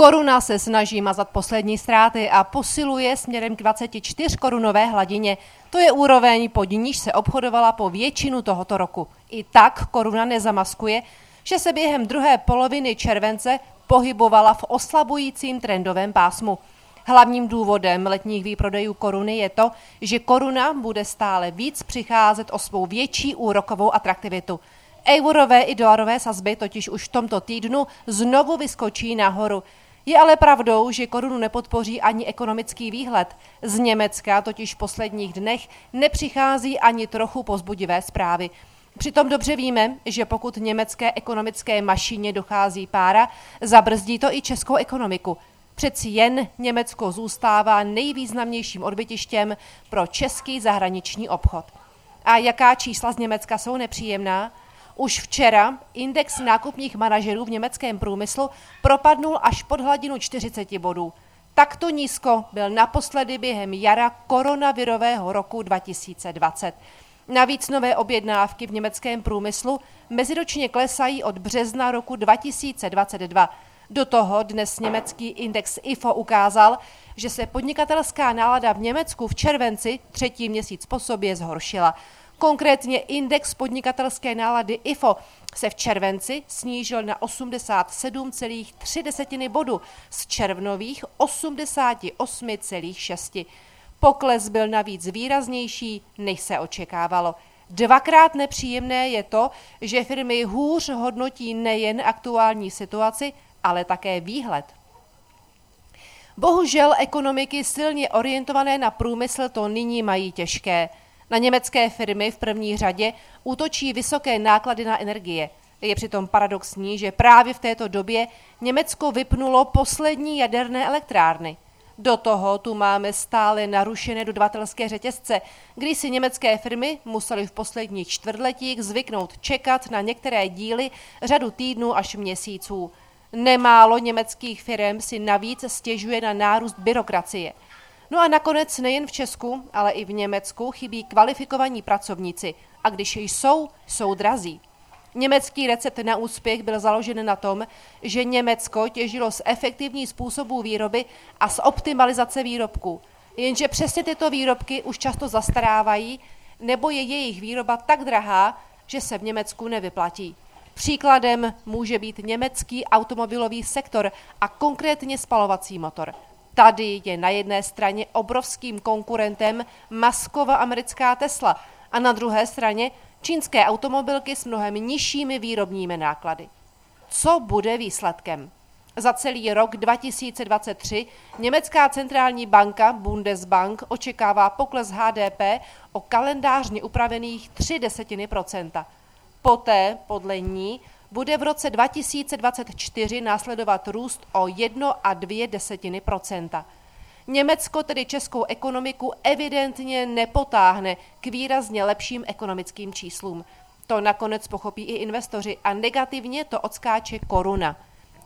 Koruna se snaží mazat poslední ztráty a posiluje směrem k 24 korunové hladině. To je úroveň, pod níž se obchodovala po většinu tohoto roku. I tak koruna nezamaskuje, že se během druhé poloviny července pohybovala v oslabujícím trendovém pásmu. Hlavním důvodem letních výprodejů koruny je to, že koruna bude stále víc přicházet o svou větší úrokovou atraktivitu. Eurové i dolarové sazby totiž už v tomto týdnu znovu vyskočí nahoru. Je ale pravdou, že korunu nepodpoří ani ekonomický výhled. Z Německa totiž v posledních dnech nepřichází ani trochu pozbudivé zprávy. Přitom dobře víme, že pokud německé ekonomické mašině dochází pára, zabrzdí to i českou ekonomiku. Přeci jen Německo zůstává nejvýznamnějším odbytištěm pro český zahraniční obchod. A jaká čísla z Německa jsou nepříjemná? Už včera index nákupních manažerů v německém průmyslu propadnul až pod hladinu 40 bodů. Takto nízko byl naposledy během jara koronavirového roku 2020. Navíc nové objednávky v německém průmyslu meziročně klesají od března roku 2022. Do toho dnes německý index IFO ukázal, že se podnikatelská nálada v Německu v červenci třetí měsíc po sobě zhoršila. Konkrétně index podnikatelské nálady IFO se v červenci snížil na 87,3 bodu z červnových 88,6. Pokles byl navíc výraznější, než se očekávalo. Dvakrát nepříjemné je to, že firmy hůř hodnotí nejen aktuální situaci, ale také výhled. Bohužel ekonomiky silně orientované na průmysl to nyní mají těžké. Na německé firmy v první řadě útočí vysoké náklady na energie. Je přitom paradoxní, že právě v této době Německo vypnulo poslední jaderné elektrárny. Do toho tu máme stále narušené dodavatelské řetězce, kdy si německé firmy musely v posledních čtvrtletích zvyknout čekat na některé díly řadu týdnů až měsíců. Nemálo německých firm si navíc stěžuje na nárůst byrokracie. No a nakonec nejen v Česku, ale i v Německu chybí kvalifikovaní pracovníci a když jsou, jsou drazí. Německý recept na úspěch byl založen na tom, že Německo těžilo z efektivních způsobů výroby a z optimalizace výrobků. Jenže přesně tyto výrobky už často zastarávají, nebo je jejich výroba tak drahá, že se v Německu nevyplatí. Příkladem může být německý automobilový sektor a konkrétně spalovací motor. Tady je na jedné straně obrovským konkurentem Maskova americká Tesla a na druhé straně čínské automobilky s mnohem nižšími výrobními náklady. Co bude výsledkem? Za celý rok 2023 německá centrální banka Bundesbank očekává pokles HDP o kalendářně upravených 3 desetiny procenta. Poté, podle ní, bude v roce 2024 následovat růst o 1 a 2 desetiny procenta. Německo tedy českou ekonomiku evidentně nepotáhne k výrazně lepším ekonomickým číslům. To nakonec pochopí i investoři a negativně to odskáče koruna.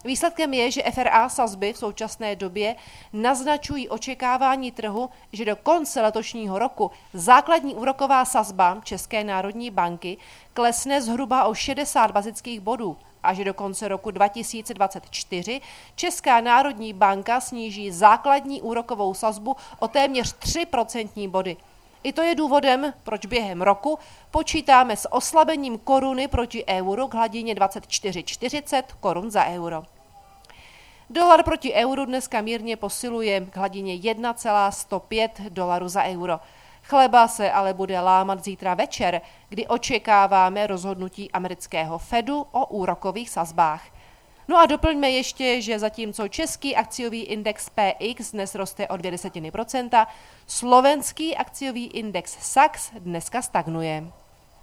Výsledkem je, že FRA sazby v současné době naznačují očekávání trhu, že do konce letošního roku základní úroková sazba České národní banky klesne zhruba o 60 bazických bodů a že do konce roku 2024 Česká národní banka sníží základní úrokovou sazbu o téměř 3 procentní body. I to je důvodem, proč během roku počítáme s oslabením koruny proti euru k hladině 24,40 korun za euro. Dolar proti euru dneska mírně posiluje k hladině 1,105 dolarů za euro. Chleba se ale bude lámat zítra večer, kdy očekáváme rozhodnutí amerického Fedu o úrokových sazbách. No a doplňme ještě, že zatímco český akciový index PX dnes roste o 0,2%, slovenský akciový index SAX dneska stagnuje.